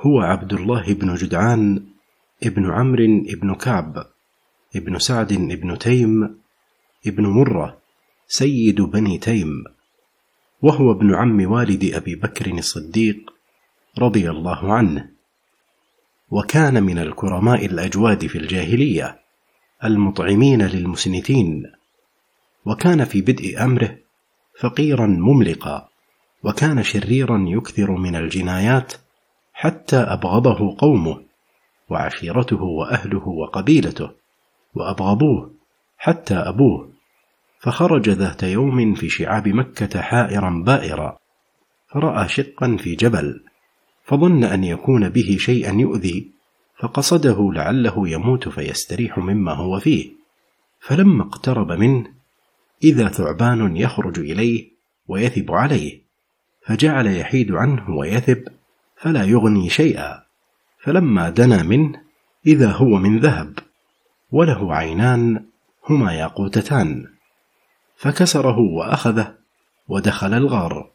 هو عبد الله بن جدعان ابن عمرو بن كعب ابن سعد بن تيم ابن مرة سيد بني تيم وهو ابن عم والد أبي بكر الصديق رضي الله عنه. وكان من الكرماء الأجواد في الجاهلية المطعمين للمسنتين. وكان في بدء أمره فقيرا مملقا وكان شريرا يكثر من الجنايات حتى أبغضه قومه وعشيرته وأهله وقبيلته وأبغضوه حتى أبوه. فخرج ذات يوم في شعاب مكة حائرا بائرا فرأى شقا في جبل فظن أن يكون به شيئا يؤذي فقصده لعله يموت فيستريح مما هو فيه. فلما اقترب منه إذا ثعبان يخرج إليه ويثب عليه فجعل يحيد عنه ويثب فلا يغني شيئا. فلما دنا منه إذا هو من ذهب وله عينان هما ياقوتتان. فكسره وأخذه ودخل الغار.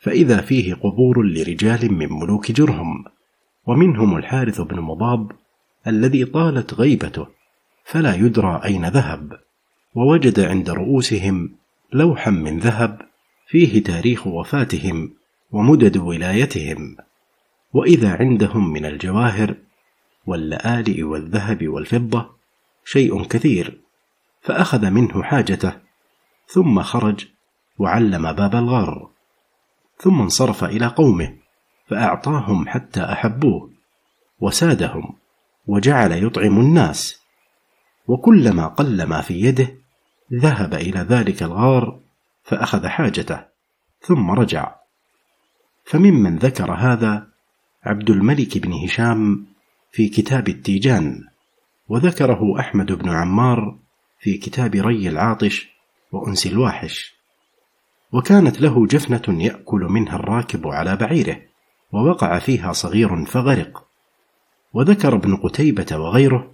فإذا فيه قبور لرجال من ملوك جرهم ومنهم الحارث بن مضاب الذي طالت غيبته فلا يدرى أين ذهب. ووجد عند رؤوسهم لوحا من ذهب فيه تاريخ وفاتهم ومدد ولايتهم. وإذا عندهم من الجواهر واللآلئ والذهب والفضة شيء كثير فأخذ منه حاجته ثم خرج وعلم باب الغار ثم انصرف إلى قومه فأعطاهم حتى أحبوه وسادهم وجعل يطعم الناس وكلما قل ما في يده ذهب إلى ذلك الغار فأخذ حاجته ثم رجع. فممن ذكر هذا عبد الملك بن هشام في كتاب التيجان وذكره أحمد بن عمار في كتاب ري العاطش وأنس الواحش. وكانت له جفنة يأكل منها الراكب على بعيره ووقع فيها صغير فغرق. وذكر ابن قتيبة وغيره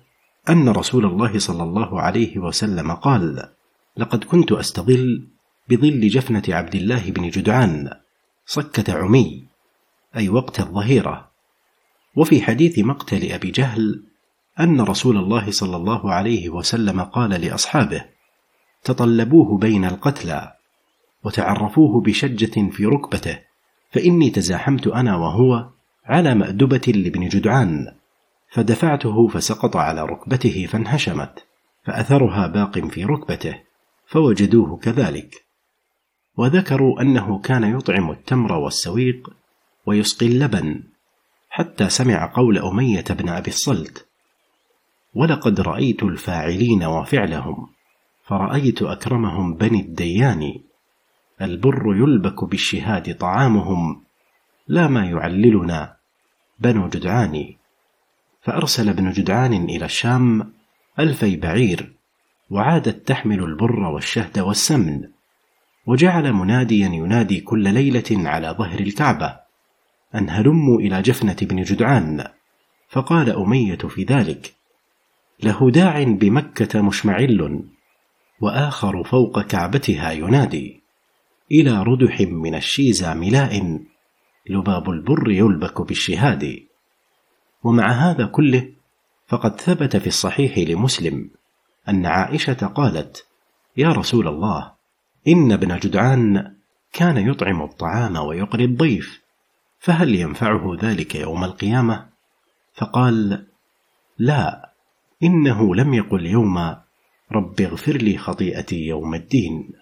أن رسول الله صلى الله عليه وسلم قال لقد كنت أستظل بظل جفنة عبد الله بن جدعان صكة عمي أي وقت الظهيرة. وفي حديث مقتل أبي جهل أن رسول الله صلى الله عليه وسلم قال لأصحابه تطلبوه بين القتلى وتعرفوه بشجة في ركبته فإني تزاحمت أنا وهو على مأدبة لابن جدعان فدفعته فسقط على ركبته فانهشمت فأثرها باق في ركبته فوجدوه كذلك. وذكروا أنه كان يطعم التمر والسويق ويسقي اللبن حتى سمع قول أمية بن أبي الصلت ولقد رأيت الفاعلين وفعلهم فرأيت أكرمهم بني الديان البر يلبك بالشهاد طعامهم لا ما يعللنا بنو جدعان. فأرسل ابن جدعان إلى الشام ألفي بعير وعادت تحمل البر والشهد والسمن وجعل مناديا ينادي كل ليلة على ظهر الكعبة. أن هلموا إلى جفنة بن جدعان. فقال أمية في ذلك له داع بمكة مشمعل وآخر فوق كعبتها ينادي إلى ردح من الشيزى ملاء لباب البر يلبك بالشهاد. ومع هذا كله فقد ثبت في الصحيح لمسلم أن عائشة قالت يا رسول الله إن ابن جدعان كان يطعم الطعام ويقري الضيف فهل ينفعه ذلك يوم القيامة؟ فقال لا إنه لم يقل يوم رب اغفر لي خطيئتي يوم الدين